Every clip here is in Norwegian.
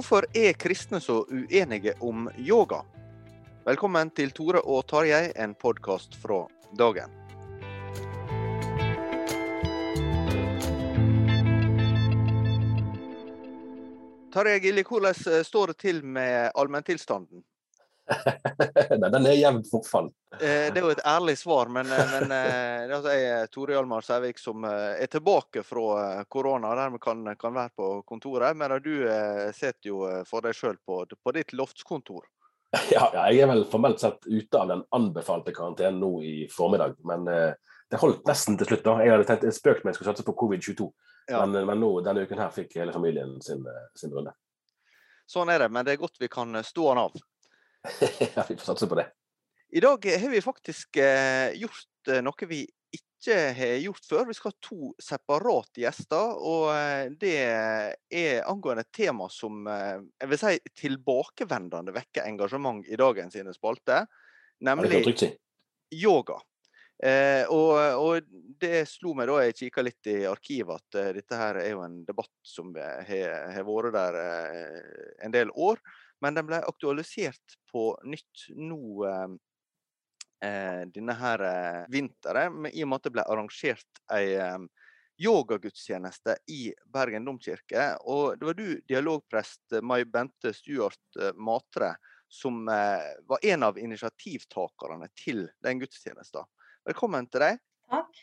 Hvorfor er kristne så uenige om yoga? Velkommen til Tore og Tarjei, en podkast fra dagen. Tarjei Gilli, hvordan står det til med allmenntilstanden? Nei, den er jevnt forfall. Eh, Det er jo et ærlig svar, men, eh, men eh, det er altså Tore Hjalmar Sævik, som er tilbake fra korona og dermed kan, kan være på kontoret. Men du sitter jo for deg sjøl på, på ditt loftskontor. Ja, jeg er vel formelt sett ute av den anbefalte karantenen nå i formiddag, men det holdt nesten til slutt. da. Jeg hadde tenkt, spøkt meg skulle satse på covid-22, Ja. men, men nå, denne uken her fikk hele familien sin, sin runde. Sånn er det, men det er godt vi kan stå han av. ja, vi får satse på det. I dag har vi faktisk eh, gjort eh, noe vi ikke har gjort før. Vi skal ha to separate gjester. Og eh, det er angående et tema som jeg vil si tilbakevendende vekker engasjement i dagens sine spalter. Nemlig yoga. Eh, og, og det slo meg da jeg kikka litt i arkivet at uh, dette her er jo en debatt som har har vært der uh, en del år. Men den ble aktualisert på nytt nå eh, eh, denne her eh, vinteren, i og med at det ble arrangert ei eh, yogagudstjeneste i Bergen domkirke. Og det var du, dialogprest Mai Bente Stuart Matre, som var en av initiativtakerne til den gudstjenesten. Velkommen til deg. Takk.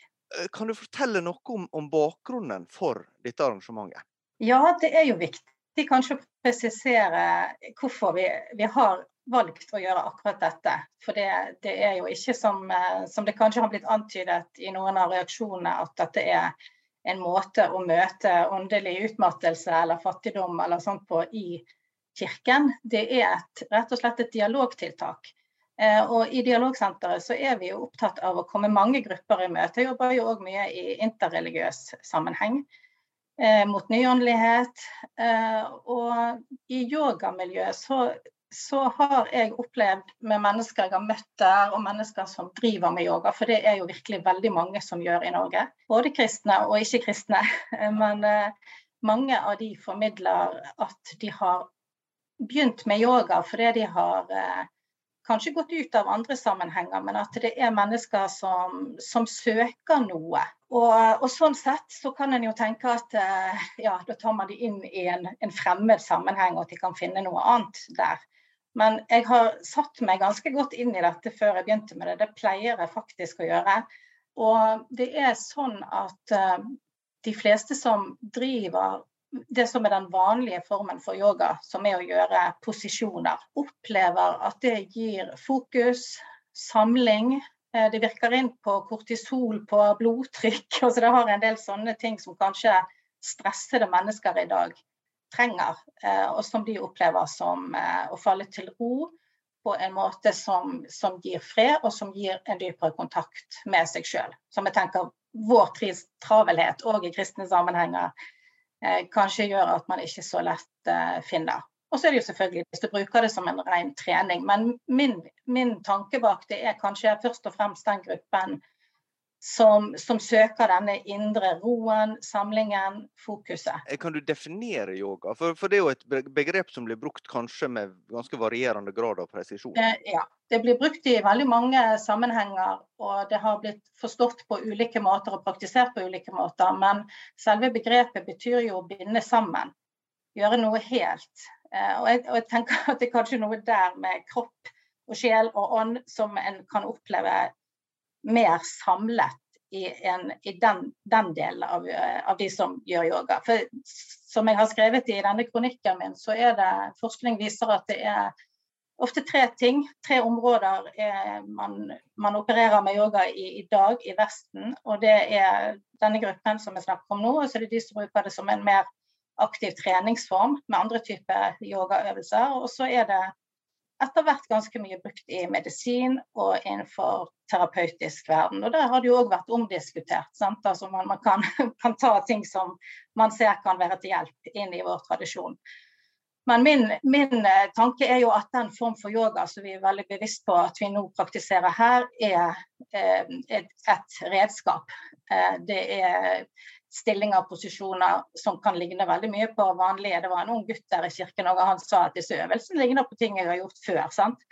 Kan du fortelle noe om, om bakgrunnen for dette arrangementet? Ja, det er jo viktig kanskje å presisere hvorfor vi, vi har valgt å gjøre akkurat dette. For det, det er jo ikke som, eh, som det kanskje har blitt antydet i noen av reaksjonene, at dette er en måte å møte åndelig utmattelse eller fattigdom eller sånt på i kirken. Det er et, rett og slett et dialogtiltak. Eh, Og I Dialogsenteret så er vi jo opptatt av å komme mange grupper i møte. Jeg jobber jo òg mye i interreligiøs sammenheng. Eh, mot nyåndelighet. Eh, og i yogamiljøet så, så har jeg opplevd med mennesker jeg har møtt der, og mennesker som driver med yoga, for det er jo virkelig veldig mange som gjør i Norge. Både kristne og ikke-kristne. Men eh, mange av de formidler at de har begynt med yoga fordi de har kanskje gått ut av andre sammenhenger, men at det er mennesker som, som søker noe. Og, og sånn sett så kan en jo tenke at eh, ja, da tar man de inn i en, en fremmed sammenheng, og at de kan finne noe annet der. Men jeg har satt meg ganske godt inn i dette før jeg begynte med det. Det pleier jeg faktisk å gjøre. Og det er sånn at eh, de fleste som driver det som er den vanlige formen for yoga, som er å gjøre posisjoner, opplever at det gir fokus, samling. eh, Det virker inn på kortisol, på blodtrykk. altså Det har en del sånne ting som kanskje stressede mennesker i dag trenger, og som de opplever som å falle til ro på en måte som, som, gir fred, og som gir en dypere kontakt med seg sjøl. Som jeg tenker vår travelhet, og i kristne sammenhenger, eh, kanskje gjør at man ikke så lett eh, finner. Og så er det jo selvfølgelig hvis du bruker det som en ren trening. Men min, min tanke bak det er kanskje først og fremst den gruppen som, som, søker denne indre roen, samlingen, fokuset. Eh, kan du definere yoga? For, for, det er jo et begrep som blir brukt kanskje med ganske varierende grad av presisjon? Det, ja, det blir brukt i veldig mange sammenhenger, og det har blitt forstått på ulike måter og praktisert på ulike måter. Men selve begrepet betyr jo å binde sammen, gjøre noe helt. Eh, og jeg, og jeg tenker at det er kanskje noe der med kropp og sjel og ånd som en kan oppleve mer samlet i, en, i den, den, delen av, av, de som gjør yoga. For som jeg har skrevet i denne kronikken min, så er det forskning viser at det er ofte tre ting, tre områder man, man, opererer med yoga i, i, dag i Vesten. Og det er denne gruppen som vi snakker om nå, og så er det de som bruker det som en mer aktiv treningsform med andre typer yogaøvelser. Og så er det etter hvert ganske mye brukt i medisin og innenfor terapeutisk verden. Og der har det jo òg vært omdiskutert. Altså man, man kan, kan, ta ting som man ser kan være til hjelp inn i vår tradisjon. Men min, min, eh, tanke er jo at den form for yoga som vi er veldig bevisst på at vi nå praktiserer her, er er et, et redskap. Eh, det er stillinger og posisjoner som kan ligne veldig mye på vanlige. Det var en ung gutt der i kirken og han sa at disse øvelsene ligner på ting jeg har gjort før. sant?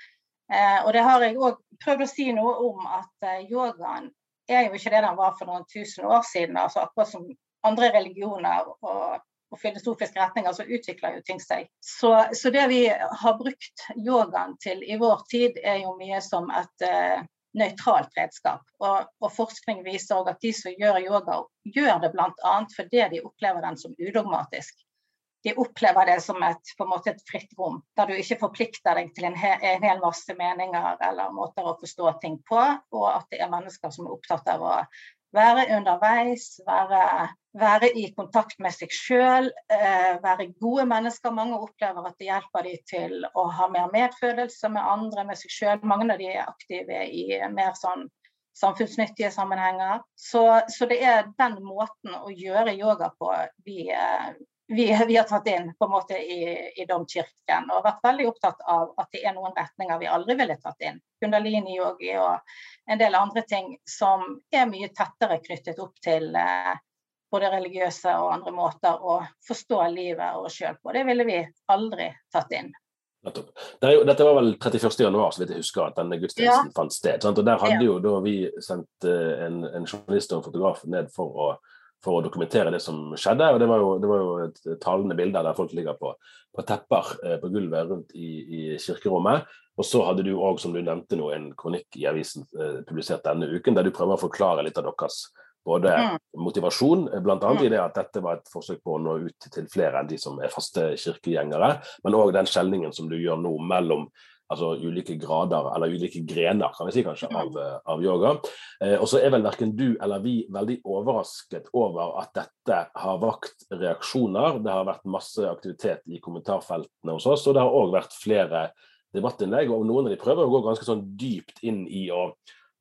Eh, og det har jeg òg prøvd å si noe om at eh, yogaen er jo ikke det den var for noen tusen år siden. altså Akkurat som andre religioner og, og filosofiske retninger, så utvikler jo ting seg. Så, så, det vi har brukt yogaen til i vår tid, er jo mye som et eh, nøytralt redskap. Og, og, forskning viser også at de som gjør yoga, gjør det bl.a. fordi de opplever den som udogmatisk. De opplever det som et, på en måte et fritt rom, der du ikke forplikter deg til en, he, en hel masse meninger eller måter å forstå ting på, og at det er mennesker som er opptatt av å være underveis, være, være i kontakt med seg sjøl, eh, være gode mennesker. Mange opplever at det hjelper dem til å ha mer medfølelse med andre, med seg sjøl. Mange av de er aktive i mer sånn samfunnsnyttige sammenhenger. Så, så, det er den måten å gjøre yoga på vi, eh, vi, vi, har tatt inn på en måte i, i domkirken, og vært veldig opptatt av at det er noen retninger vi aldri ville tatt inn. Kundalini-yogi og en del andre ting som er mye tettere knyttet opp til eh, både religiøse og andre måter å forstå livet og oss sjøl på. Det ville vi aldri tatt inn. Dette var vel 31. januar, så vidt jeg husker, at denne gudstjenesten ja. fant sted. Sant? Og Der hadde ja. jo da vi sendt eh, en, en journalist og en fotograf ned for å for å dokumentere det som skjedde. og Det var jo, det var jo et talende bilder der folk ligger på, på tepper eh, på gulvet rundt i, i, kirkerommet. Og så hadde du òg, som du nevnte nå, en kronikk i avisen eh, publisert denne uken, der du prøver å forklare litt av deres både mm. motivasjon, bl.a. Mm. i det at dette var et forsøk på å nå ut til flere enn de som er faste kirkegjengere, men òg den skjelningen som du gjør nå mellom altså ulike grader, eller ulike grener, kan vi si kanskje, av, mm. eh, av yoga. Eh, og så er vel verken du eller vi veldig overrasket over at dette har vakt reaksjoner. Det har vært masse aktivitet i kommentarfeltene hos oss, og det har òg vært flere debattinnlegg. og Noen av de prøver å gå ganske sånn dypt inn i å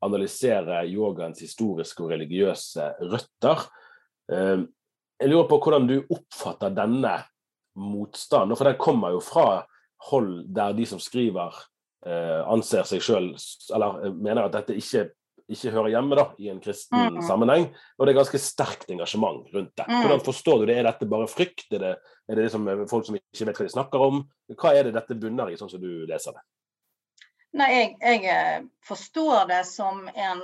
analysere yogaens historiske og religiøse røtter. Eh, jeg lurer på hvordan du oppfatter denne motstanden, for den kommer jo fra hold der de som skriver, eh, anser seg sjøl Eller eh, mener at dette ikke, ikke hører hjemme da, i en kristen mm. sammenheng. Og det er ganske sterkt engasjement rundt det. Mm. Hvordan forstår du det? Er dette bare frykt? Er det, er det liksom folk som ikke vet hva de snakker om? Hva er det dette bunner i, sånn som du leser det? Nei, jeg, jeg, eh, forstår det som en,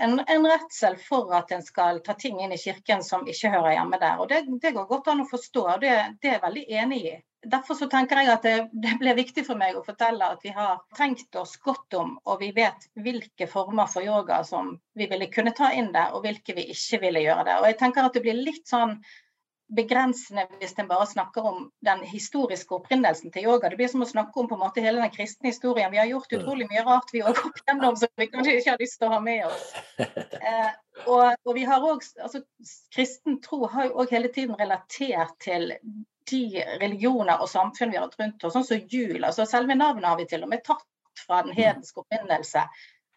en, en, redsel for at en skal ta ting inn i kirken som ikke hører hjemme der. Og Det, det går godt an å forstå, og det, det er jeg veldig enig i. Derfor så tenker jeg at det, det ble viktig for meg å fortelle at vi har tenkt oss godt om, og vi vet hvilke former for yoga som vi ville kunne ta inn der, og hvilke vi ikke ville gjøre der. Og jeg tenker at det blir litt sånn begrensende hvis en bare snakker om den historiske opprinnelsen til yoga. Det blir som å snakke om på en måte hele den kristne historien. Vi har gjort utrolig mye rart vi har gått gjennom som vi kanskje ikke har lyst til å ha med oss. Eh, og, og, vi har også, altså, Kristen tro har jo òg hele tiden relatert til de religioner og samfunn vi har hatt rundt oss, sånn som jul. altså Selve navnet har vi til og med tatt fra den hedenske opprinnelse.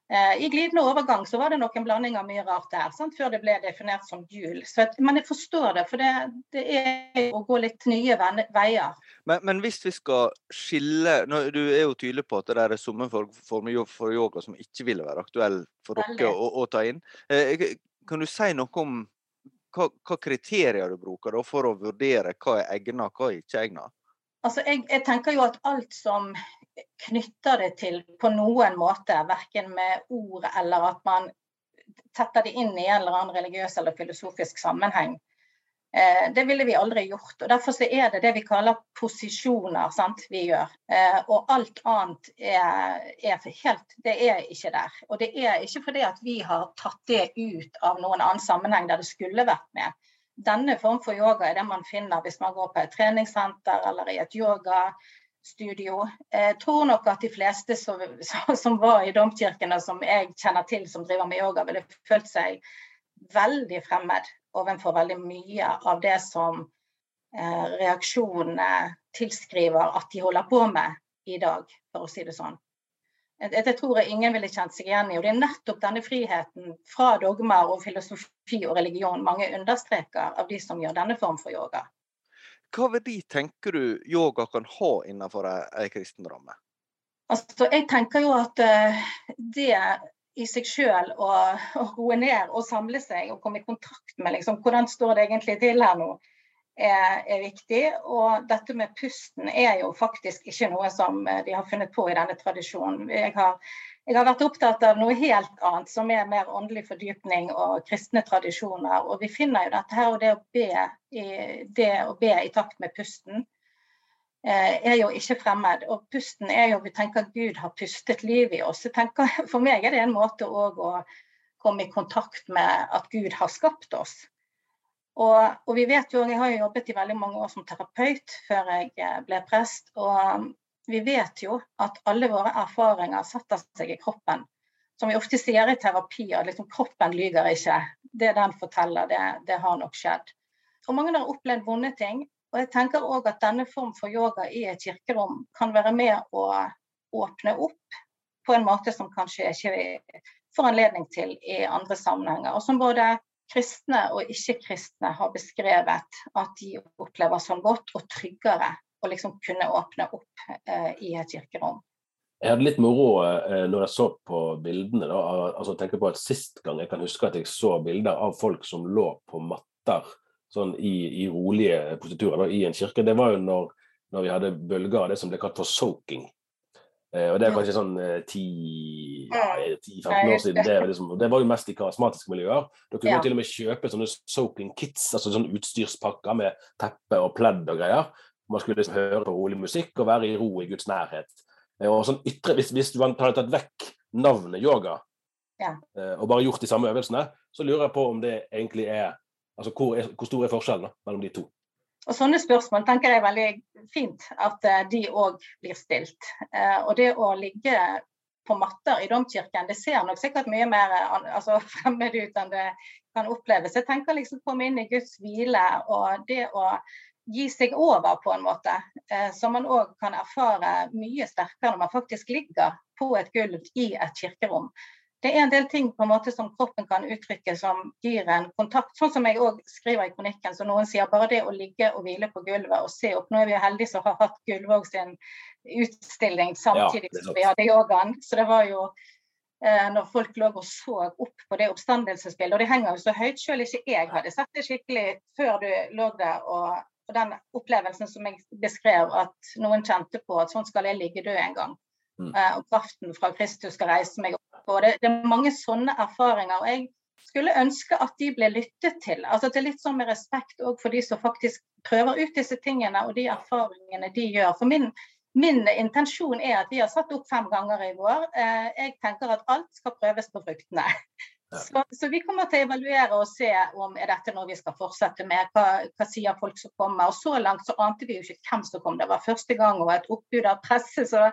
Eh, I glidende overgang så var det nok en blanding av mye rart der, sant? før det ble definert som jul. Så, men jeg forstår det, for det, det er å gå litt nye veier. Men, men, hvis vi skal skille Du er jo tydelig på at det er sommerformer for yoga som ikke ville være aktuell for dere å, å, ta inn. Eh, kan du si noe om hva, hva kriterier du bruker for å vurdere hva er egnet hva er ikke egnet? Altså, jeg, jeg, tenker jo at alt som knytter det til på noen måte, verken med ord eller at man tetter det inn i en eller annen religiøs eller filosofisk sammenheng, eh, det ville vi aldri gjort. og Derfor er det det vi kaller posisjoner sant, vi gjør. Eh, og alt annet er, er, helt Det er ikke der. Og det er ikke fordi at vi har tatt det ut av noen annen sammenheng der det skulle vært med denne form for yoga er det man finner hvis man går på et treningssenter eller i et yogastudio. Jeg tror nok at de fleste som, som var i domkirkene som jeg kjenner til som driver med yoga, ville følt seg veldig fremmed overfor veldig mye av det som eh, reaksjonene tilskriver at de holder på med i dag, for å si det sånn. Det tror jeg ingen ville kjent seg igjen i. og Det er nettopp denne friheten fra dogmer og filosofi og religion mange understreker av de som gjør denne form for yoga. Hva verdi tenker du yoga kan ha innenfor ei kristen ramme? Altså, jeg tenker jo at uh, det i seg sjøl å roe ned og samle seg og komme i kontakt med liksom, hvordan står det egentlig til her nå, er, er, viktig. Og dette med pusten er jo faktisk ikke noe som eh, de har funnet på i denne tradisjonen. Jeg har, jeg har vært opptatt av noe helt annet, som er mer åndelig fordypning og kristne tradisjoner. Og vi finner jo dette her, og det å be i, det å be i takt med pusten eh, er jo ikke fremmed. Og pusten er jo Vi tenker at Gud har pustet liv i oss. Tenker, for meg er det en måte å komme i kontakt med at Gud har skapt oss. Og, og, vi vet jo, Jeg har jo jobbet i veldig mange år som terapeut før jeg eh, ble prest. og Vi vet jo at alle våre erfaringer setter seg i kroppen. Som vi ofte sier i terapi, at liksom, kroppen lyver ikke. Det den forteller, det, det har nok skjedd. Og Mange har opplevd vonde ting. Og jeg tenker også at denne form for yoga i et kirkerom kan være med å åpne opp på en måte som kanskje ikke vi får anledning til i andre sammenhenger. Og som både kristne og ikke-kristne har beskrevet at de opplever som godt og tryggere å liksom kunne åpne opp eh, i et kirkerom. Jeg hadde litt moro eh, når jeg så på bildene. Da, altså tenker på at Sist gang jeg kan huske at jeg så bilder av folk som lå på matter sånn i, i rolige positurer da, i en kirke, det var jo når, når vi hadde bølger av det som ble kalt for soaking. Eh, og Det er kanskje sånn 10-15 eh, år siden. Det, liksom, det, var jo mest i karismatiske miljøer. Da kunne ja. til og med kjøpe sånne soaking kits, altså sånne utstyrspakker med teppe og pledd og greier. Man skulle liksom høre på rolig musikk og være i ro i Guds nærhet. Eh, og sånn ytre, Hvis, hvis man hadde tatt vekk navnet yoga ja. og bare gjort de samme øvelsene, så lurer jeg på om det egentlig er Altså hvor, er, hvor stor er forskjellen da, mellom de to? Og Sånne spørsmål tenker jeg er veldig fint at eh, de òg blir stilt. Eh, og det å ligge på matter i domkirken, det ser nok sikkert mye mer eh, altså, fremmed ut enn det kan oppleves. Jeg tenker liksom komme inn i Guds hvile og det å gi seg over på en måte, som man òg kan erfare mye sterkere når man faktisk ligger på et gulv i et kirkerom det er en del ting på en måte som kroppen kan uttrykke som gir en kontakt. Sånn som jeg òg skriver i kronikken, så noen sier bare det å ligge og hvile på gulvet og se opp. Nå er vi jo heldige som har hatt Gullvåg sin utstilling samtidig ja, som vi hadde yogaen. Så det var jo eh, når folk lå og så opp på det oppstandelsesbildet, og det henger jo så høyt, selv ikke jeg hadde sett det skikkelig før du lå der. og, og den opplevelsen som jeg beskrev, at noen kjente på at sånn skal jeg ligge død en gang. Mm. Eh, og kraften fra Kristus skal reise meg opp. Og det, det, er mange sånne erfaringer. og jeg skulle ønske at de ble lyttet til. altså til litt sånn med respekt for de som faktisk prøver ut disse tingene og de erfaringene de gjør. For min, min intensjon er at vi har satt opp fem ganger i vår. Eh, jeg tenker at alt skal prøves på fruktene. Så, så, vi kommer til å evaluere og se om er dette noe vi skal fortsette med. Hva, hva, sier folk som kommer. Og Så langt så ante vi jo ikke hvem som kom. Det var første gang og et oppbud av presse. Så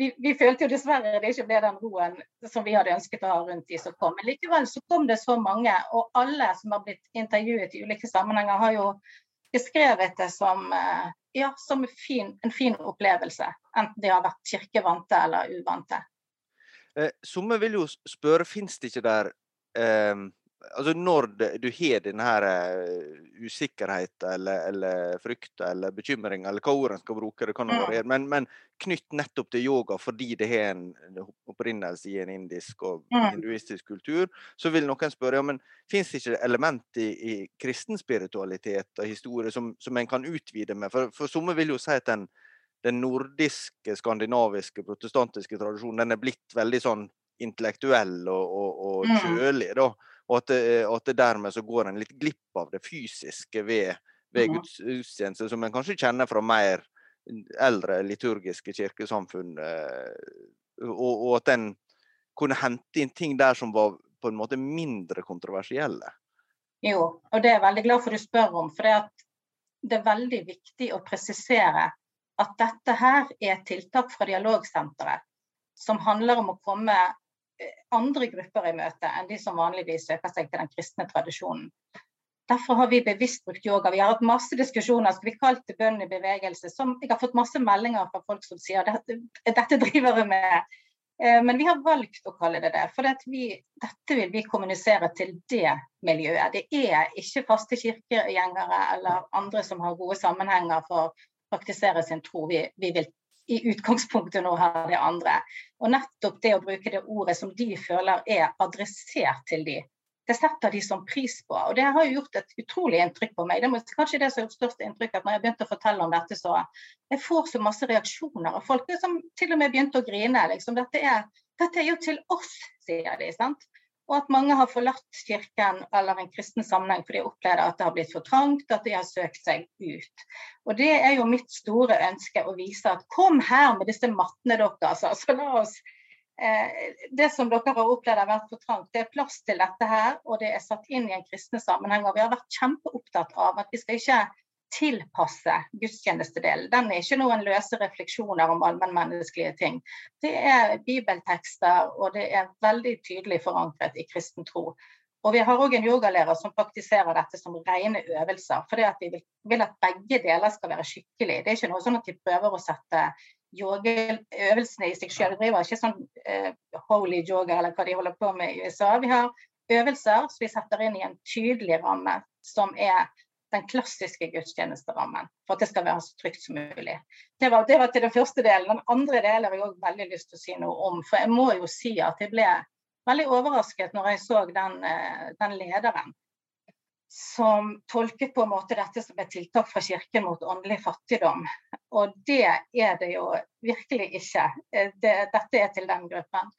vi, vi, følte jo dessverre det ikke ble den roen som vi hadde ønsket å ha rundt de som kom. Men likevel så kom det så mange. Og alle som har blitt intervjuet i ulike sammenhenger, har jo beskrevet det som, eh, ja, som fin, en fin opplevelse. Enten de har vært kirkevante eller uvante. Eh, Somme vil jo spørre, fins det ikke der altså Når du har denne her uh, usikkerheten eller, eller frykta eller bekymringen, eller hva ord en skal bruke, det kan variere, men, men knytt nettopp til yoga fordi det har en opprinnelse i en indisk og hinduistisk kultur, så vil noen spørre ja, men fins det ikke element i, i kristen spiritualitet og historie som, som en kan utvide med? For, for somme vil jo si at den, den nordiske, skandinaviske, protestantiske tradisjonen den er blitt veldig sånn intellektuell og, og, og kjølig. da, og at, det, at det dermed så går en litt glipp av det fysiske ved, ved gudstjeneste, som en kanskje kjenner fra mer eldre liturgiske kirkesamfunn. Og, og at en kunne hente inn ting der som var på en måte mindre kontroversielle. Jo, og det er jeg veldig glad for du spør om. For det, det er veldig viktig å presisere at dette her er tiltak fra Dialogsenteret som handler om å komme andre grupper i møte enn de som vanligvis søker seg til den kristne tradisjonen. Derfor har vi bevisst brukt yoga. Vi har hatt masse diskusjoner. Skal vi kalle det bønn i bevegelse? Som jeg har fått masse meldinger fra folk som sier dette, dette driver vi med. Eh, men vi har valgt å kalle det det. For vi, dette vil vi kommunisere til det miljøet. Det er ikke faste kirkegjengere eller andre som har gode sammenhenger for å praktisere sin tro. Vi, vi vil i utgangspunktet nå har det andre. Og nettopp det å bruke det ordet som de føler er adressert til de, det setter de som pris på. Og det har jo gjort et utrolig inntrykk på meg. Det er kanskje det som har gjort størst inntrykk, at når jeg begynte å fortelle om dette, så jeg får så masse reaksjoner. Og folk som til og med begynte å grine. Liksom. Dette, er, dette er jo til oss, sier de. sant? Og at mange har forlatt kirken eller en kristen sammenheng fordi de opplever at det har blitt for trangt, at de har søkt seg ut. Og Det er jo mitt store ønske å vise at kom her med disse mattene deres. Altså, la oss, eh, det som dere har opplevd har vært for trangt, det er plass til dette her, og det er satt inn i en kristen sammenheng. og Vi har vært kjempeopptatt av at vi skal ikke tilpasse gudstjenestedelen. Den er ikke noen løse refleksjoner om allmennmenneskelige ting. Det er bibeltekster, og det er veldig tydelig forankret i kristen tro. Og Vi har òg en yogalærer som praktiserer dette som rene øvelser. For vi vil at begge deler skal være skikkelig. Det er ikke noe sånn at de prøver å sette yogaøvelsene i seg selv. De driver ikke sånn uh, holy yoga eller hva de holder på med i USA. Vi har øvelser som vi setter inn i en tydelig ramme, som er den klassiske gudstjenesterammen, for at det skal være så trygt som mulig. Det var, det var til den første delen. Den andre delen har jeg òg veldig lyst til å si noe om. For jeg må jo si at jeg ble veldig overrasket når jeg så den, eh, den lederen som tolket på en måte dette som et tiltak fra Kirken mot åndelig fattigdom. Og det er det jo virkelig ikke. Eh, det, dette er til den gruppen.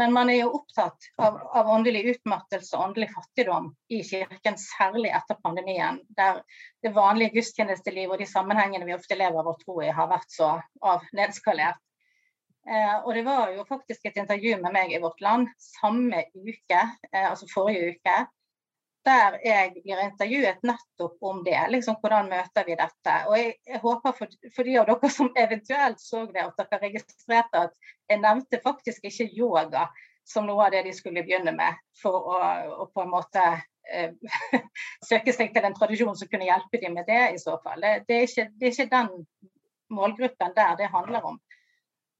Men man er jo opptatt av, av åndelig utmattelse og åndelig fattigdom i kirken, særlig etter pandemien, der det vanlige gudstjenestelivet og de sammenhengene vi ofte lever vår tro i, har vært så av nedskalert. Eh, og det var jo faktisk et intervju med meg i Vårt Land samme uke, eh, altså forrige uke, der jeg blir intervjuet nettopp om det. liksom Hvordan møter vi dette? Og jeg, jeg håper for, for, de av dere som eventuelt så det, at dere registrerte at jeg nevnte faktisk ikke yoga som noe av det de skulle begynne med for å, å på en måte eh, søke seg til en tradisjon som kunne hjelpe dem med det, i så fall. Det, det, er, ikke, det er ikke den målgruppen der det handler om.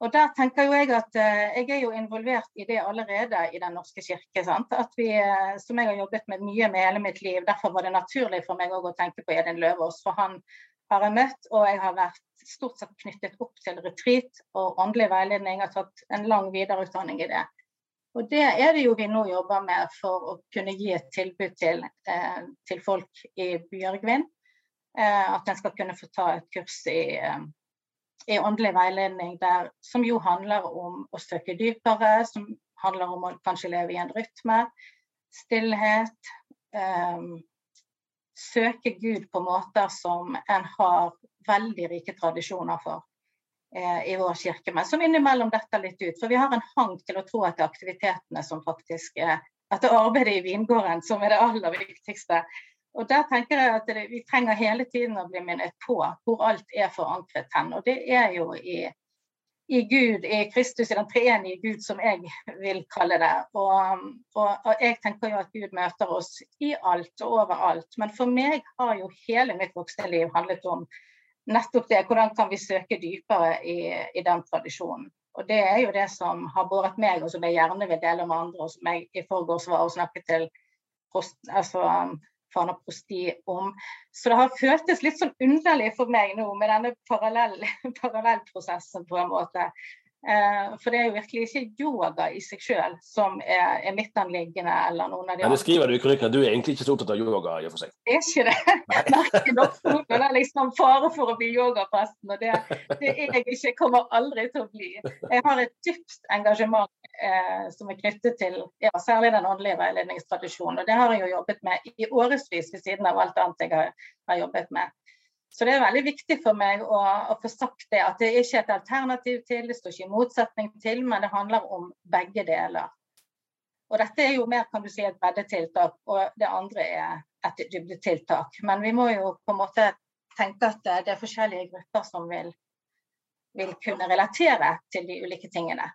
Og der tenker jo Jeg at eh, jeg er jo involvert i det allerede i Den norske kirke. Sant? At vi, eh, som jeg har jobbet med mye med hele mitt liv. Derfor var det naturlig for meg å tenke på Edin Løvaas. For han har jeg møtt, og jeg har vært stort sett knyttet opp til retreat og åndelig veiledning. Jeg har tatt en lang videreutdanning i det. Og Det er det jo vi nå jobber med for å kunne gi et tilbud til, eh, til folk i Bjørgvin. At en skal kunne få ta et kurs i eh, i åndelig veiledning der, som jo handler om å søke dypere, som handler om å kanskje leve i en rytme, stillhet. Um, søke Gud på måter som en har veldig rike tradisjoner for eh, i vår kirke, men som innimellom detter litt ut. For vi har en hang til å tro at det er aktivitetene som faktisk er At det arbeidet i vingården som er det aller viktigste. Og der tenker jeg at det, Vi trenger hele tiden å bli minnet på hvor alt er forankret hen. Og det er jo i, i Gud, i Kristus, i den treenige Gud, som jeg vil kalle det. Og, og, og, jeg tenker jo at Gud møter oss i alt og overalt. Men for meg har jo hele mitt voksne liv handlet om nettopp det. Hvordan kan vi søke dypere i, i, den tradisjonen. Og Det er jo det som har båret meg, og som jeg gjerne vil dele med andre, og som jeg i forgårs var og snakket til altså, Fana prosti om. Så det har føltes litt sånn underlig for meg nå med denne parallell, parallellprosessen, på en måte. Eh, for det er jo virkelig ikke yoga i seg selv som er, er midtanliggende. eller noen av de Nei, Det skriver du i kronikken, du er egentlig ikke så opptatt av yoga? i og for seg. Det er ikke det. Merker dere det er liksom fare for å bli yogapresten, og det, det er jeg ikke. Kommer aldri til å bli. Jeg har et dypt engasjement eh, som er knyttet til ja, særlig den åndelige veiledningstradisjonen. Og det har jeg jo jobbet med i årevis ved siden av alt annet jeg har, har jobbet med. Så det er veldig viktig for meg å, å, få sagt det, at det ikke er et alternativ til, det står ikke i motsetning til, men det handler om begge deler. Og dette er jo mer kan du si, et breddetiltak, og det andre er et dybdetiltak. Men vi må jo på en måte tenke at det er forskjellige grupper som vil, vil kunne relatere til de ulike tingene.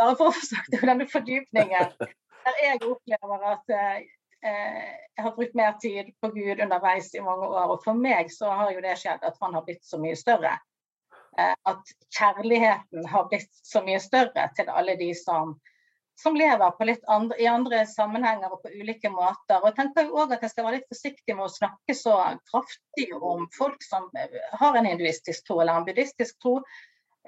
Bare for å få sagt om denne fordypningen der jeg opplever at eh, jeg har brukt mer tid på Gud underveis i mange år. Og for meg så har jo det skjedd at han har blitt så mye større. Eh, at kjærligheten har blitt så mye større til alle de som, som lever andre, i andre sammenhenger og på ulike måter. Og jeg tenker òg at jeg skal være litt forsiktig med å snakke så kraftig om folk som har en hinduistisk tro eller en buddhistisk tro.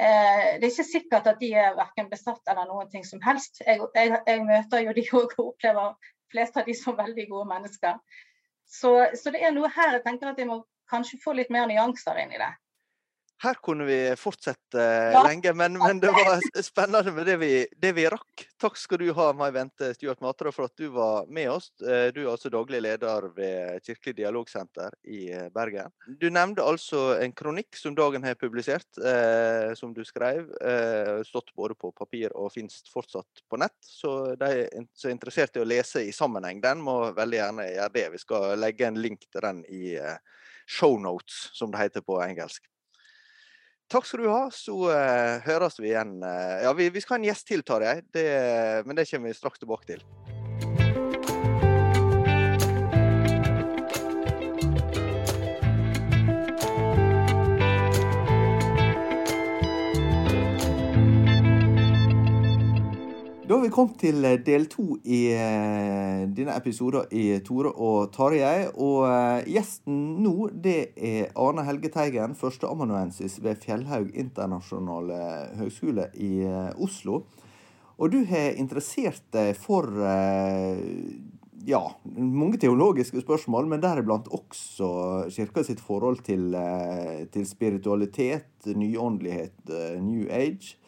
Eh, det er ikke sikkert at de er verken besatt eller noen ting som helst. Jeg, jeg, jeg møter jo de òg og opplever flest av de som veldig gode mennesker. Så, så det er noe her jeg tenker at jeg må kanskje få litt mer nyanser inn i det. Her kunne vi fortsette ja. lenge, men, men, det var spennende med det vi, det vi, rakk. Takk skal du ha, Mai Vente Stuart Matra, for at du var med oss. Eh, du er altså daglig leder ved Kirkelig dialogsenter i eh, Bergen. Du nevnte altså en kronikk som Dagen har publisert, eh, som du skrev. Eh, stått både på papir og finnes fortsatt på nett. Så de som er interessert i å lese i sammenheng, den må veldig gjerne gjøre det. Vi skal legge en link til den i eh, shownotes, som det heter på engelsk. Takk skal du ha. Så uh, høres vi igjen. Uh, ja, vi, vi, skal ha en gjest til, Tarjei. Men det kommer vi straks tilbake til. Da har vi kommet til eh, del to i uh, denne episoden i Tore og Tarjei. Og uh, gjesten nå, det er Arne Helge Teigen, førsteamanuensis ved Fjellhaug internasjonale høgskole i Oslo. Og du har interessert deg for ja, mange teologiske spørsmål, men deriblant også kirka sitt forhold til, til spiritualitet, nyåndelighet, New Age.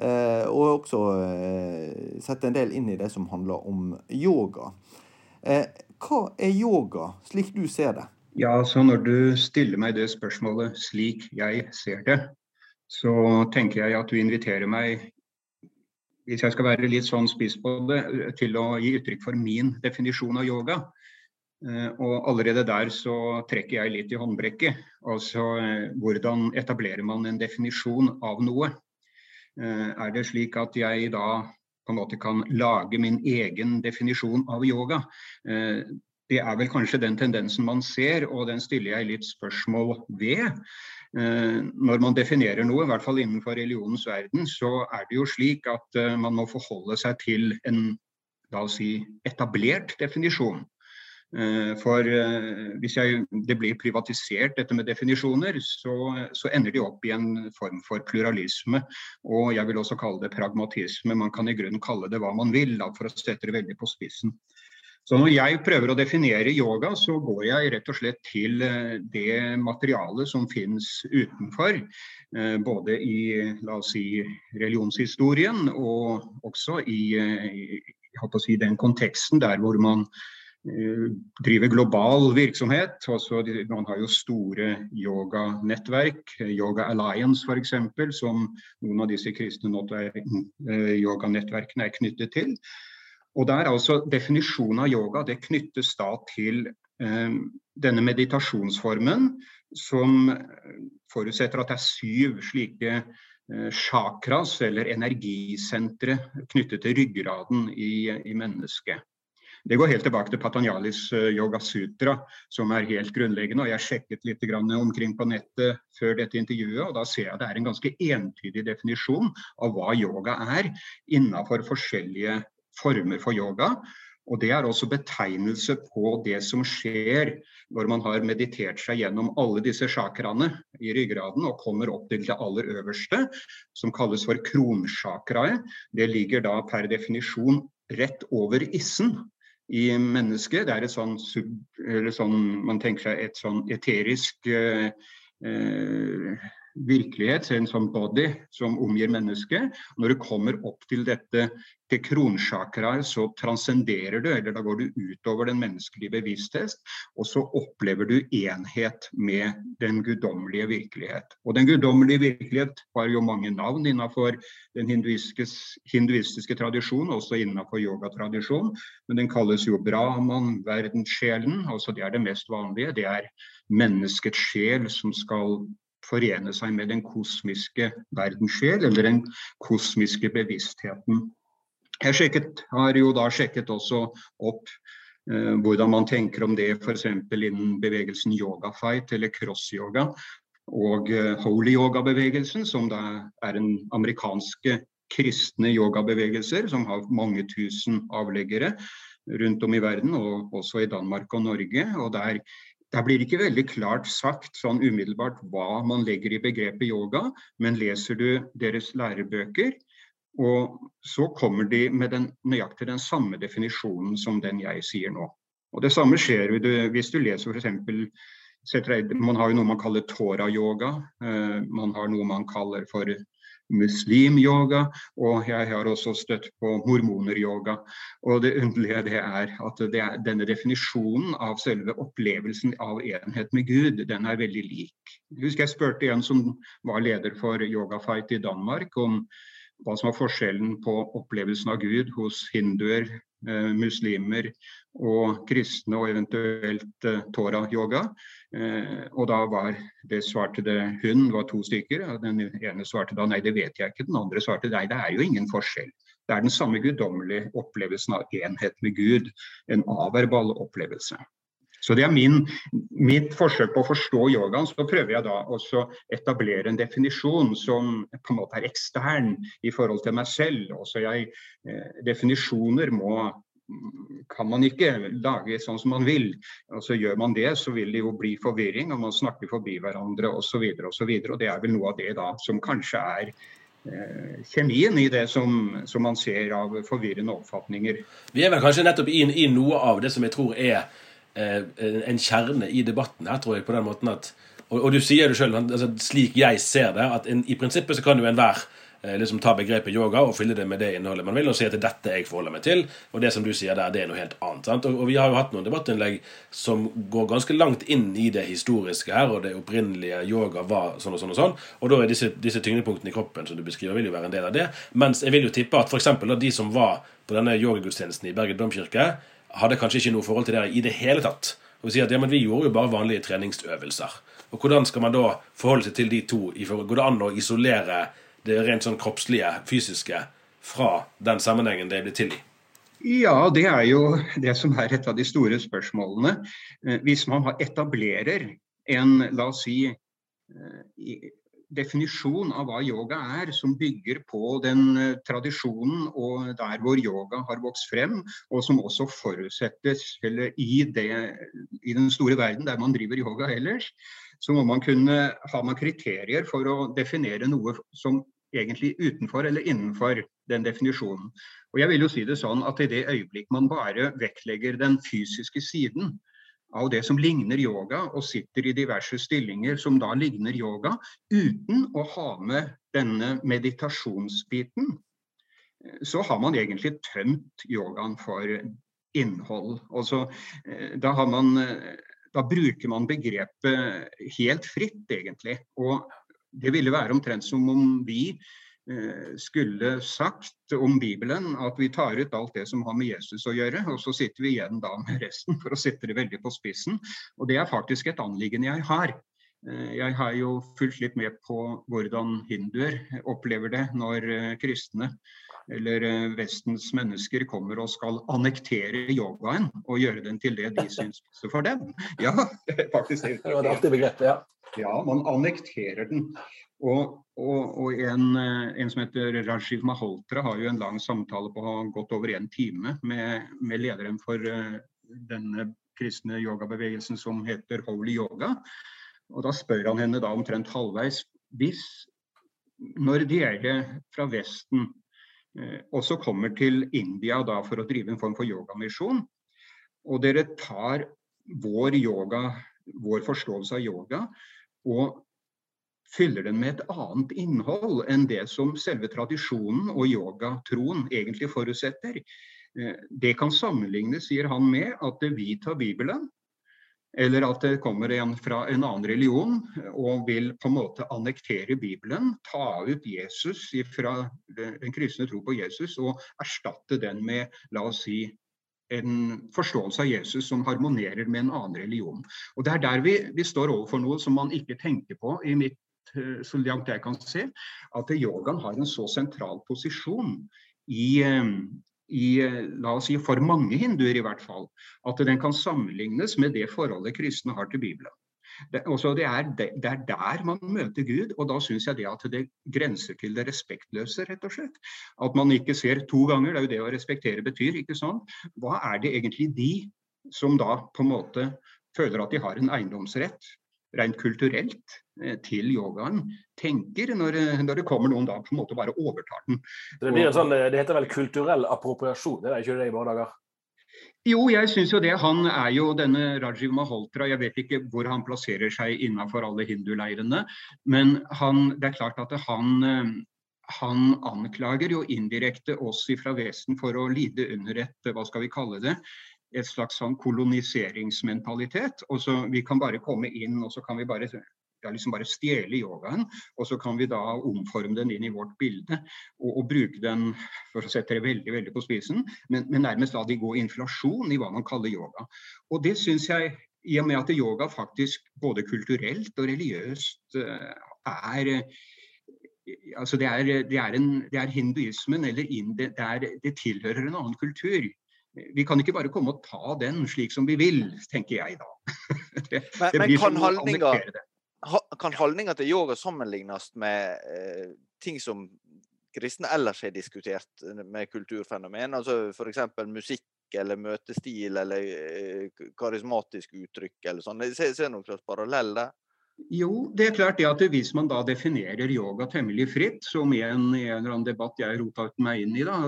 Eh, og også eh, sette en del inn i det som handler om yoga. Eh, hva er yoga, slik du ser det? Ja, så Når du stiller meg det spørsmålet slik jeg ser det, så tenker jeg at du inviterer meg, hvis jeg skal være litt sånn spiss på det, til å gi uttrykk for min definisjon av yoga. Og allerede der så trekker jeg litt i håndbrekket. Altså hvordan etablerer man en definisjon av noe? Eh, er det slik at jeg da på en måte kan lage min egen definisjon av yoga? Eh, det er vel kanskje den tendensen man ser, og den stiller jeg litt spørsmål ved. Eh, når man definerer noe, i hvert fall innenfor religionens verden, så er det jo slik at man må forholde seg til en la oss si, etablert definisjon. Eh, for eh, hvis jeg, det blir privatisert, dette med definisjoner, så, så, ender de opp i en form for pluralisme. Og jeg vil også kalle det pragmatisme. Man kan i grunnen kalle det hva man vil, da, for å sette det veldig på spissen. Så når jeg prøver å definere yoga, så går jeg rett og slett til eh, det materialet som finnes utenfor. Både i la oss si, religionshistorien og også i, i si, den konteksten der hvor man driver global virksomhet. Også, man har jo store yoganettverk, Yoga Alliance f.eks., som noen av disse kristne eh, yoganettverkene er knyttet til. Og der altså Definisjonen av yoga det knyttes da til eh, denne meditasjonsformen som forutsetter at det er syv slike eh, chakras, eller energisentre, knyttet til ryggraden i, i mennesket. Det går helt tilbake til Patanjalis Yoga Sutra, som er helt grunnleggende. og Jeg sjekket litt omkring på nettet før dette intervjuet, og da ser jeg at det er en ganske entydig definisjon av hva yoga er innenfor forskjellige former for yoga. Og Det er også betegnelse på det som skjer når man har meditert seg gjennom alle disse chakraene i ryggraden og kommer opp til det aller øverste, som kalles for kronsjakraet. Det ligger da per definisjon rett over issen i mennesket. Det er et sånn, sånn man tenker seg et sånn eterisk eh, eh virkelighet, sånn body som omgir mennesket. Når du kommer opp til dette til kronsjakraet, så transcenderer du, eller da går du utover den menneskelige bevissthet, og så opplever du enhet med den guddommelige virkelighet. Og den guddommelige virkelighet har jo mange navn innenfor den hinduistiske, hinduistiske tradisjon, også innenfor yogatradisjonen, men den kalles jo Brahman, verdenssjelen, altså det er det mest vanlige. Det er menneskets sjel som skal forene seg med den kosmiske verdenssjel, eller den kosmiske bevisstheten. Jeg sjekket, har jo da sjekket også opp eh, hvordan man tenker om det f.eks. innen bevegelsen yogafight eller cross-yoga og eh, holy yoga-bevegelsen, som da er en amerikanske kristne yogabevegelser som har mange tusen avleggere rundt om i verden, og også i Danmark og Norge. og der der blir ikke veldig klart sagt sånn umiddelbart hva man legger i begrepet yoga, men leser du deres lærebøker, og så kommer de med den, nøyaktig den samme definisjonen som den jeg sier nå. Og Det samme skjer hvis du leser f.eks. Man har jo noe man kaller tora-yoga. Eh, man har noe man kaller for muslimyoga, og jeg har også støtt på mormoneryoga. Og det underlige det er at det er, denne definisjonen av selve opplevelsen av enhet med Gud, den er veldig lik. Jeg husker jeg spurte en som var leder for Yogafight i Danmark, om hva som var forskjellen på opplevelsen av Gud hos hinduer, eh, muslimer og kristne, og eventuelt eh, Torah-yoga. Eh, og da var det svarte det hun, var to stykker. og Den ene svarte da nei, det vet jeg ikke. Den andre svarte nei, det er jo ingen forskjell. Det er den samme guddommelige opplevelsen av enhet med Gud. En averball opplevelse. Så det er min, mitt forsøk på å forstå yogaen. Så prøver jeg da å etablere en definisjon som på en måte er ekstern i forhold til meg selv. Også jeg, eh, definisjoner må kan man ikke lage sånn som man vil. Og så Gjør man det, så vil det jo bli forvirring, og man snakker forbi hverandre osv. Og, så videre, og, og det er vel noe av det da som kanskje er eh, kjemien i det som, som, man ser av forvirrende oppfatninger. Vi er vel kanskje nettopp i, i noe av det som jeg tror er Eh, en kjerne i debatten her, tror jeg, på den måten at Og, og du sier det sjøl, altså, slik jeg ser det, at en, i prinsippet så kan jo enhver liksom ta begrepet yoga og fylle det med det innholdet man vil, og si at det er dette jeg forholder meg til. Og det som du sier der, det er noe helt annet. Og, og, vi har jo hatt noen debattinnlegg som går ganske langt inn i det historiske her, og det opprinnelige yoga var sånn og sånn og sånn. Og da er disse, disse tyngdepunktene i kroppen som du beskriver, vil jo være en del av det. Mens jeg vil jo tippe at f.eks. de som var på denne yogagudstjenesten i Bergen domkirke, hadde kanskje ikke noe forhold til det i det hele tatt. Og vi sier at ja, men Vi gjorde jo bare vanlige treningsøvelser. Og Hvordan skal man da forholde seg til de to? Går det an å isolere det rent sånn kroppslige, fysiske, fra den sammenhengen det blir til i? Ja, det er jo det som er et av de store spørsmålene. Eh, hvis man etablerer en, la oss si, eh, definisjon av hva yoga er, som bygger på den uh, tradisjonen og der hvor yoga har vokst frem, og som også forutsettes i, det, i, den store verden der man driver yoga ellers, så må man kunne ha man kriterier for å definere noe som egentlig utenfor eller innenfor den definisjonen. Og jeg vil jo si det sånn at I det øyeblikk man bare vektlegger den fysiske siden, av det som ligner yoga, og sitter i diverse stillinger som da ligner yoga, uten å ha med denne meditasjonsbiten, så har man egentlig tømt yogaen for innhold. Altså, da da, man, eh, da bruker man begrepet helt fritt, egentlig. Og det ville være omtrent som om vi Eh, skulle sagt om Bibelen at vi tar ut alt det som har med Jesus å gjøre, og så sitter vi igjen da med resten, for å sette det veldig på spissen. Og det er faktisk et anliggende jeg har. Eh, jeg har jo fulgt litt med på hvordan hinduer opplever det når eh, kristne eller eh, Vestens mennesker kommer og skal annektere yogaen og gjøre den til det de syns passer for dem. Ja, det er faktisk det. Det var det aktive begrepet, ja. Ja, man annekterer den. Og, og, og en, en, som heter Rajiv Maholtra har jo en lang samtale på godt over en time med, med lederen for denne kristne yogabevegelsen som heter Holy Yoga. Og da spør han henne da omtrent halvveis hvis når dere fra Vesten eh, også kommer til India da for å drive en form for yogamisjon, og dere tar vår yoga, vår forståelse av yoga, og fyller den med et annet innhold enn det som selve tradisjonen og yogatroen egentlig forutsetter. Eh, det kan sammenlignes, sier han, med at vi tar Bibelen eller at det kommer en fra en annen religion og vil på en måte annektere Bibelen, ta ut Jesus fra den kristne tro på Jesus og erstatte den med, la oss si, en forståelse av Jesus som harmonerer med en annen religion. Og Det er der vi, vi står overfor noe som man ikke tenker på i mitt eh, så langt jeg kan se, at yogaen har en så sentral posisjon i, eh, i, eh, la oss si, for mange hinduer i hvert fall, at den kan sammenlignes med det forholdet kristne har til Bibelen. Det, det, er, det, er, der man møter Gud, og da syns jeg det at det grenser til det respektløse, rett og slett. At man ikke ser to ganger, det er jo det å respektere betyr, ikke sånn. Hva er det egentlig de som da på en måte føler at de har en eiendomsrett rent kulturelt eh, til yogaen tenker når, eh, når, det kommer noen da på en måte bare overtar den. Det, blir en sånn, eh, det heter vel kulturell appropriasjon, det er ikke det i våre dager? Jo, jeg syns jo det. Han er jo denne Rajiv Maholtra. Jeg vet ikke hvor han plasserer seg innenfor alle hinduleirene. Men han, det er klart at han, han anklager jo indirekte oss fra Vesten for å lide under et, hva skal vi kalle det, et slags sånn koloniseringsmentalitet. og så Vi kan bare komme inn og så kan vi bare, ja, liksom bare stjele yogaen. Og så kan vi da omforme den inn i vårt bilde og, og bruke den for å sette det veldig veldig på spisen, men, men nærmest la de gå inflasjon i hva man kaller yoga. Og det syns jeg, i og med at yoga faktisk både kulturelt og religiøst eh, er altså det er, det er, en, det er hinduismen eller det, er, det tilhører en annen kultur vi kan ikke bare komme og ta den slik som vi vil, tenker jeg da. det, men, det men kan, holdninga, kan holdninga til yoga sammenlignes med eh, ting som kristne ellers har diskutert med kulturfenomen? Altså F.eks. musikk eller møtestil eller eh, karismatisk uttrykk eller sånn. Ser, ser noen slags parallell der? Jo, det er klart det at hvis man da definerer yoga temmelig fritt, som i en, i en eller annen debatt jeg rota meg inn i, da,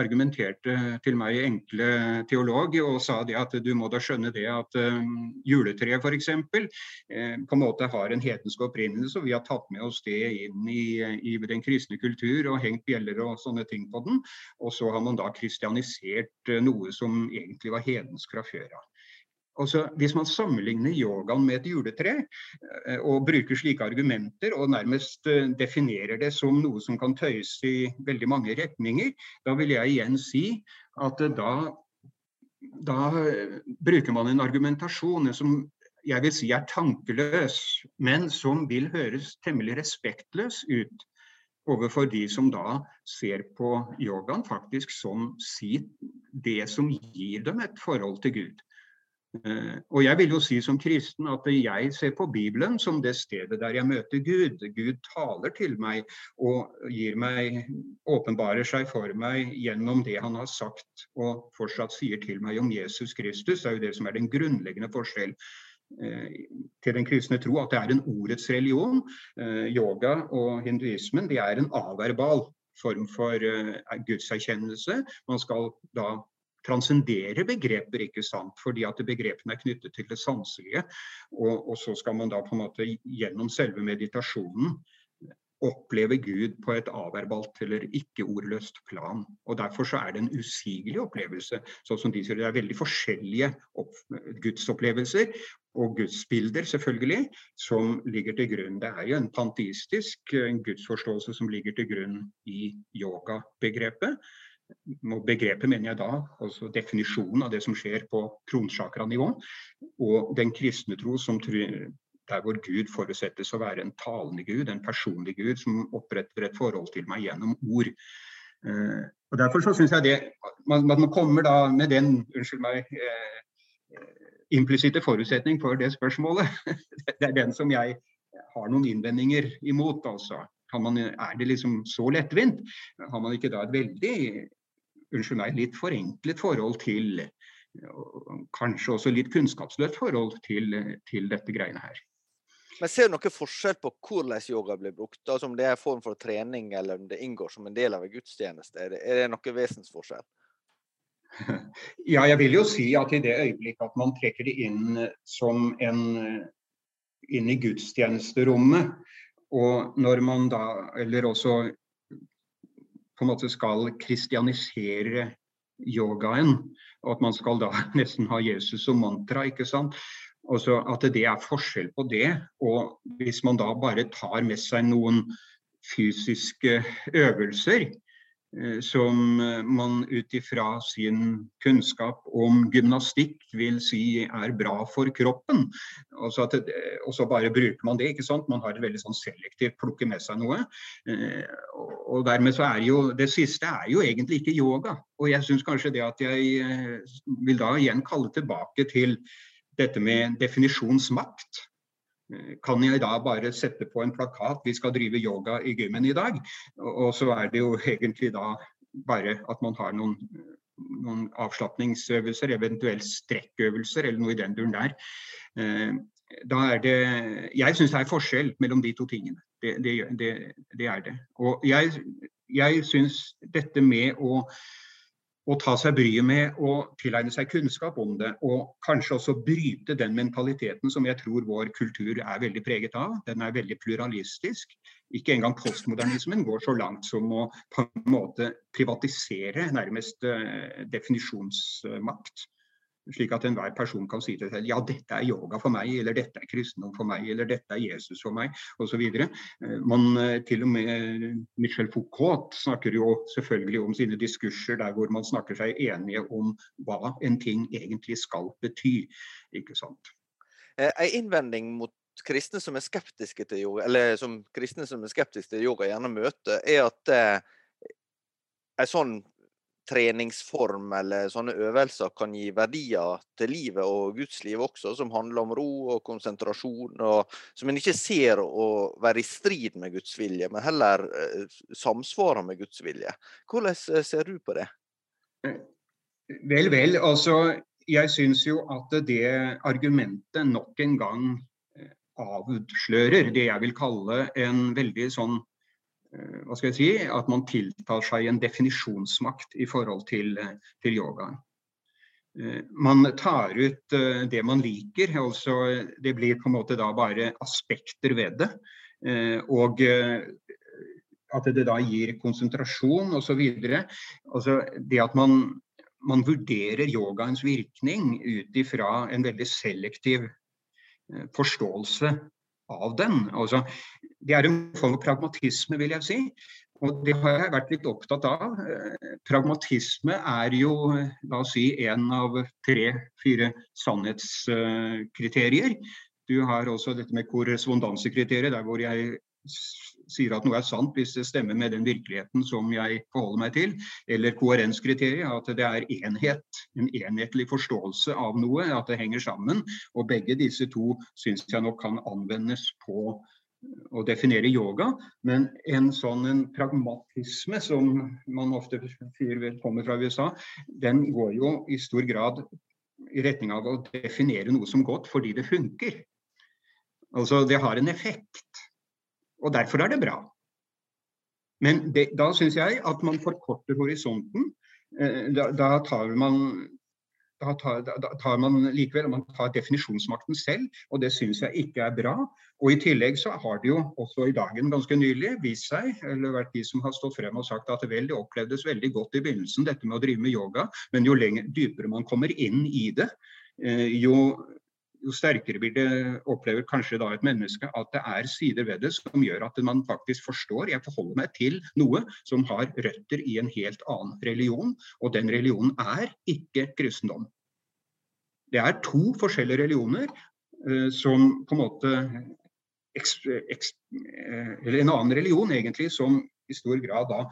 argumenterte til meg enkle teolog og sa det at du må da skjønne det at um, juletreet f.eks. Eh, på en måte har en hedensk opprinnelse, og vi har tatt med oss det inn i, i, den kristne kultur og hengt bjeller og sånne ting på den. Og så har man da kristianisert eh, noe som egentlig var hedensk fra før av. Altså, hvis man sammenligner yogaen med et juletre, eh, og bruker slike argumenter og nærmest eh, definerer det som noe som kan tøyes i veldig mange retninger, da vil jeg igjen si at eh, da, da bruker man en argumentasjon som jeg vil si er tankeløs, men som vil høres temmelig respektløs ut overfor de som da ser på yogaen faktisk som sitt, det som gir dem et forhold til Gud. Eh, og jeg vil jo si som kristen at jeg ser på Bibelen som det stedet der jeg møter Gud. Gud taler til meg og gir meg, åpenbarer seg for meg gjennom det han har sagt og fortsatt sier til meg om Jesus Kristus. Det er jo det som er den grunnleggende forskjell eh, til den kristne tro, at det er en ordets religion. Eh, yoga og hinduismen det er en averbal form for gudserkjennelse. Man skal da transcendere begreper, ikke sant? fordi at begrepene er knyttet til det sanselige. Og, og, så skal man da på en måte gjennom selve meditasjonen oppleve Gud på et averbalt eller ikke-ordløst plan. Og Derfor så er det en usigelig opplevelse. sånn som de sier Det er veldig forskjellige gudsopplevelser og gudsbilder selvfølgelig, som ligger til grunn. Det er jo en panteistisk en gudsforståelse som ligger til grunn i yogabegrepet begrepet mener jeg da, altså definisjonen av det som skjer på kronsjakranivå, og den kristne tro som der hvor Gud forutsettes å være en talende Gud, en personlig Gud som oppretter et forhold til meg gjennom ord. Uh, og Derfor så syns jeg det man, man, kommer da med den unnskyld meg, eh, implisitte forutsetning for det spørsmålet. det er den som jeg har noen innvendinger imot. altså. Man, er det liksom så lettvint? Har man ikke da et veldig unnskyld meg, litt forenklet forhold til Kanskje også litt kunnskapsløst forhold til, til dette greiene her. Men Ser du noen forskjell på hvordan yoga blir brukt? Altså Om det er en form for trening, eller om det inngår som en del av en gudstjeneste? Er det, er det noen vesensforskjell? Ja, jeg vil jo si at i det øyeblikk at man trekker det inn som en inn i gudstjenesterommet, og når man da, eller også på en måte skal kristianisere yogaen, og at man skal da nesten ha Jesus som mantra, ikke sant. Også at det er forskjell på det. Og hvis man da bare tar med seg noen fysiske øvelser, som eh, man ut ifra sin kunnskap om gymnastikk vil si er bra for kroppen. Og så, det, og så bare bruker man det. ikke sant? Man har et veldig sånn selektivt plukke med seg noe. Eh, og dermed så er jo Det siste er jo egentlig ikke yoga. Og jeg syns kanskje det at jeg vil da igjen kalle tilbake til dette med definisjonsmakt. Kan jeg da bare sette på en plakat 'vi skal drive yoga i gymmen i dag'? Og så er det jo egentlig da bare at man har noen, noen avslapningsøvelser, eventuelt strekkøvelser eller noe i den duren der. Eh, da er det Jeg syns det er forskjell mellom de to tingene. Det, det, det, det er det. Og jeg, jeg syns dette med å å ta seg bryet med å tilegne seg kunnskap om det, og kanskje også bryte den mentaliteten som jeg tror vår kultur er veldig preget av. Den er veldig pluralistisk. Ikke engang postmodernismen går så langt som å på en måte privatisere nærmest eh, definisjonsmakt. Slik at enhver person kan si til seg ja, dette er yoga for meg, eller dette er kristendom for meg, eller dette er Jesus for meg, osv. Eh, eh, til og med Michel Foucault snakker jo selvfølgelig om sine diskurser der hvor man snakker seg enige om hva en ting egentlig skal bety. ikke sant? Eh, en innvending mot kristne som er skeptiske til yoga, eller som kristne som er skeptiske til yoga gjerne møter, er at eh, en sånn treningsform eller sånne øvelser kan gi verdier til livet og Guds liv også, som handler om ro og konsentrasjon, og som en ikke ser å være i strid med Guds vilje, men heller eh, samsvarer med Guds vilje. Hvordan eh, ser du på det? Vel, vel. Altså, jeg syns jo at det argumentet nok en gang eh, avslører det jeg vil kalle en veldig sånn Eh, hva skal jeg si, at man tiltar seg en definisjonsmakt i forhold til, til yogaen. Eh, man tar ut eh, det man liker, altså det blir på en måte da bare aspekter ved det. Og at det da gir konsentrasjon osv. Altså det at man, man vurderer yogaens virkning ut ifra en veldig selektiv forståelse av den. Altså, det er en form for pragmatisme, vil jeg si. Og det har jeg vært litt opptatt av. Eh, pragmatisme er jo la oss si, en av tre-fire sannhetskriterier. Du har også dette med korrespondansekriteriet, der hvor jeg sier at noe er sant hvis det stemmer med den virkeligheten som jeg forholder meg til. Eller koherenskriteriet, at det er enhet, en enhetlig forståelse av noe, at det henger sammen. Og begge disse to syns jeg nok kan anvendes på å definere yoga, men en sånn en pragmatisme som man ofte sier kommer fra USA, den går jo i stor grad i retning av å definere noe som godt fordi det funker. Altså det har en effekt. Og derfor er det bra. Men det, da syns jeg at man forkorter horisonten. Eh, da, da, tar man da tar, da tar, man likevel man tar definisjonsmakten selv, og det syns jeg ikke er bra. Og I tillegg så har det jo også i dagen ganske nylig vist seg, eller vært de som har stått frem og sagt at det vel, det opplevdes veldig godt i begynnelsen, dette med å drive med yoga, men jo lenger, dypere man kommer inn i det, eh, jo jo sterkere vil det opplever kanskje da et menneske at det er sider ved det som gjør at man faktisk forstår jeg forholder meg til noe som har røtter i en helt annen religion, og den religionen er ikke kristendom. Det er to forskjellige religioner, som på en måte Eller en annen religion, egentlig, som i stor grad da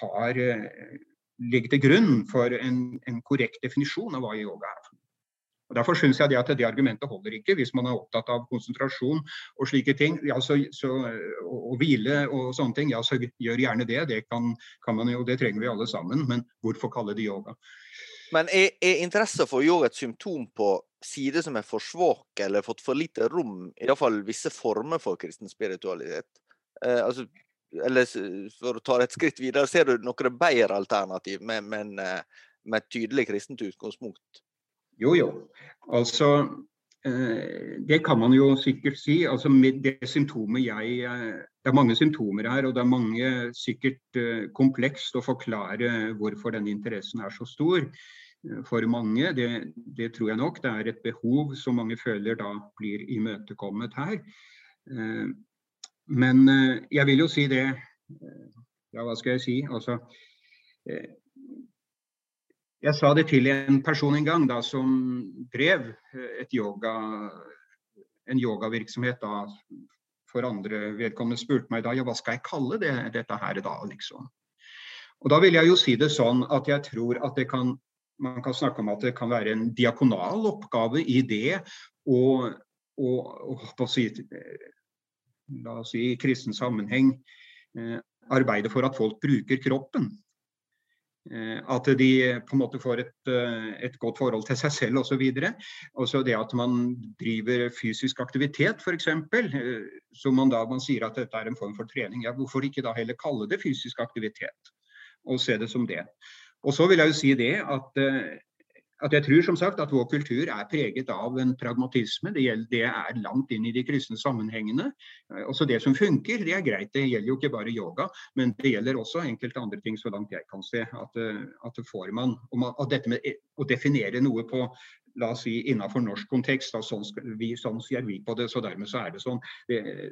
har ligger til grunn for en, en korrekt definisjon av hva yoga er. Og Derfor syns jeg det at det argumentet holder ikke hvis man er opptatt av konsentrasjon og slike ting. Ja, så, så, og, hvile og sånne ting, ja så gjør gjerne det. Det kan, kan, man jo, det trenger vi alle sammen. Men hvorfor kalle det yoga? Men er, er interesse for yoga et symptom på sider som er for svake eller fått for lite rom, i hvert fall visse former for kristen spiritualitet? Eh, altså, eller for å ta et skritt videre, ser du noen bedre alternativ med, med, med et tydelig kristent utgangspunkt? Jo, jo. Altså, eh, det kan man jo sikkert si. Altså, det symptomet jeg eh, Det er mange symptomer her, og det er mange sikkert eh, komplekst å forklare hvorfor denne interessen er så stor for mange. Det, det, tror jeg nok. Det er et behov som mange føler da blir imøtekommet her. Men jeg vil jo si det Ja, hva skal jeg si? Altså Jeg sa det til en person en gang da, som drev et yoga, en yogavirksomhet da, for andre. Vedkommende spurte meg da ja, hva skal jeg kalle det, dette her da, liksom. Og Da vil jeg jo si det sånn at jeg tror at det kan man kan snakke om at det kan være en diakonal oppgave i det å, og, og si, la oss si, i kristen sammenheng eh, arbeide for at folk bruker kroppen. Eh, at de på en måte får et, eh, et godt forhold til seg selv osv. Også det at man driver fysisk aktivitet f.eks. Så man da man sier at dette er en form for trening. Ja, hvorfor ikke da heller kalle det fysisk aktivitet? Og se det som det. Og så vil jeg jo si det at at jeg tror som sagt at vår kultur er preget av en pragmatisme. Det, gjelder, det er langt inn i de kristne sammenhengene. Eh, også det som funker, det er greit. Det gjelder jo ikke bare yoga, men det gjelder også enkelte andre ting, så langt jeg kan se. At, at får man, at dette med å definere noe på la oss si innenfor norsk kontekst, da, sånn, vi, sånn, ser vi på det, så dermed så er det sånn.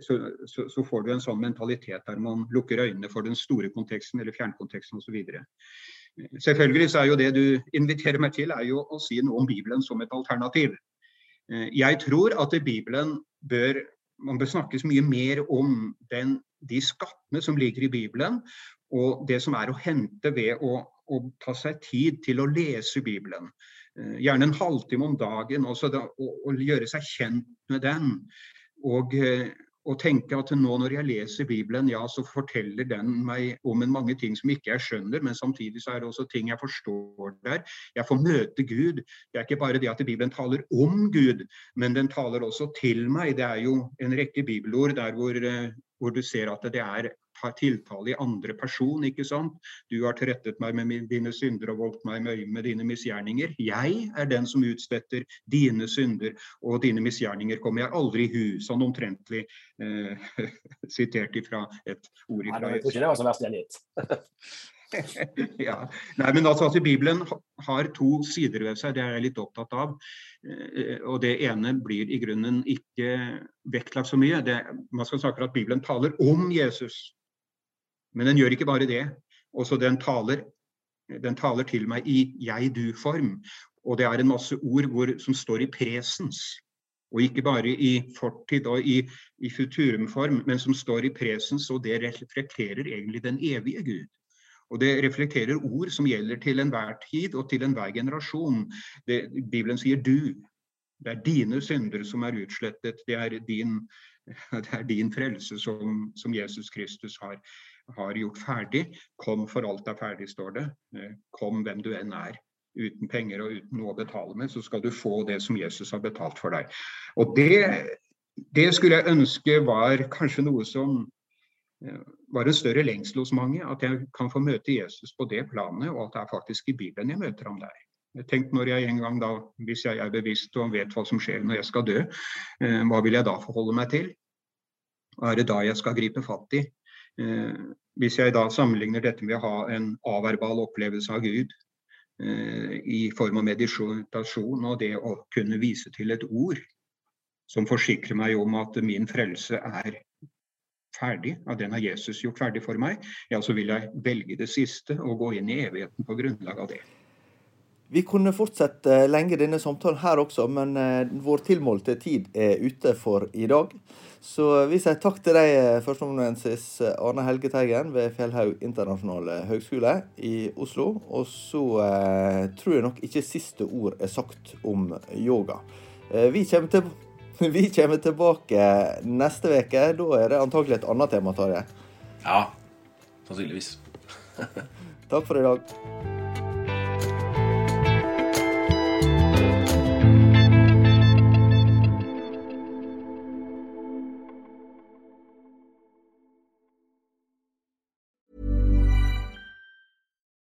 Så, så, så, får du en sånn mentalitet der man lukker øynene for den store konteksten eller fjernkonteksten osv. Selvfølgelig så er jo det du inviterer meg til, er jo å si noe om Bibelen som et alternativ. Eh, jeg tror at Bibelen bør man bør snakkes mye mer om den, de skattene som ligger i Bibelen, og det som er å hente ved å, å ta seg tid til å lese Bibelen. Eh, gjerne en halvtime om dagen, og, gjøre seg kjent med den. Og, eh, og tenke at nå når jeg leser Bibelen, ja, så forteller den meg om en mange ting som ikke jeg skjønner, men samtidig så er det også ting jeg forstår der. Jeg får møte Gud. Det er ikke bare det at Bibelen taler om Gud, men den taler også til meg. Det er jo en rekke bibelord der hvor, eh, hvor du ser at det er har tiltale i andre person, ikke sant. Du har trettet meg med dine synder og voldt meg med, med dine misgjerninger. Jeg er den som utstetter dine synder, og dine misgjerninger kommer jeg aldri i hu. Sånn omtrentlig eh, sitert ifra et ord ifra Nei, Jeg det var så verst gjengitt. ja. Nei, men altså, at Bibelen har to sider ved seg, det er jeg litt opptatt av. Eh, og Det ene blir i grunnen ikke vektlagt så mye. Det, man skal snakke om at Bibelen taler om Jesus. Men den gjør ikke bare det. Også den taler, den taler til meg i jeg-du-form. Og det er en masse ord hvor, som står i presens. Og ikke bare i fortid og i, i futurumform, men som står i presens, og det reflekterer egentlig den evige Gud. Og det reflekterer ord som gjelder til enhver tid og til enhver generasjon. Det, Bibelen sier du. Det er dine synder som er utslettet. Det er din, det er din frelse som, som Jesus Kristus har, har gjort ferdig. Kom for alt er ferdig, står det. Eh, kom hvem du enn er. Uten penger og uten noe å betale med, så skal du få det som Jesus har betalt for deg. Og det, det skulle jeg ønske var kanskje noe som eh, var en større lengsel hos mange. At jeg kan få møte Jesus på det planet, og at det er faktisk i Bibelen jeg møter ham der. Tenk når jeg en gang da, Hvis jeg er bevisst og vet hva som skjer når jeg skal dø, eh, hva vil jeg da forholde meg til? Hva er det da jeg skal gripe fatt i? Hvis jeg da sammenligner dette med å ha en averbal opplevelse av Gud eh, i form av meditasjon og det å kunne vise til et ord som forsikrer meg om at min frelse er ferdig, at den har Jesus gjort ferdig for meg, ja, så vil jeg velge det siste og gå inn i evigheten på grunnlag av det. Vi kunne fortsette lenge denne samtalen her også, men vår tilmålte tid er ute for i dag. Så vi sier takk til deg, førsteamanuensis Arne Helge Teigen ved Fjellhaug internasjonale høgskole i Oslo. Og så eh, tror jeg nok ikke siste ord er sagt om yoga. Eh, vi, kommer til, vi kommer tilbake neste uke. Da er det antagelig et annet tema, Tarjei. Ja, sannsynligvis. takk for i dag.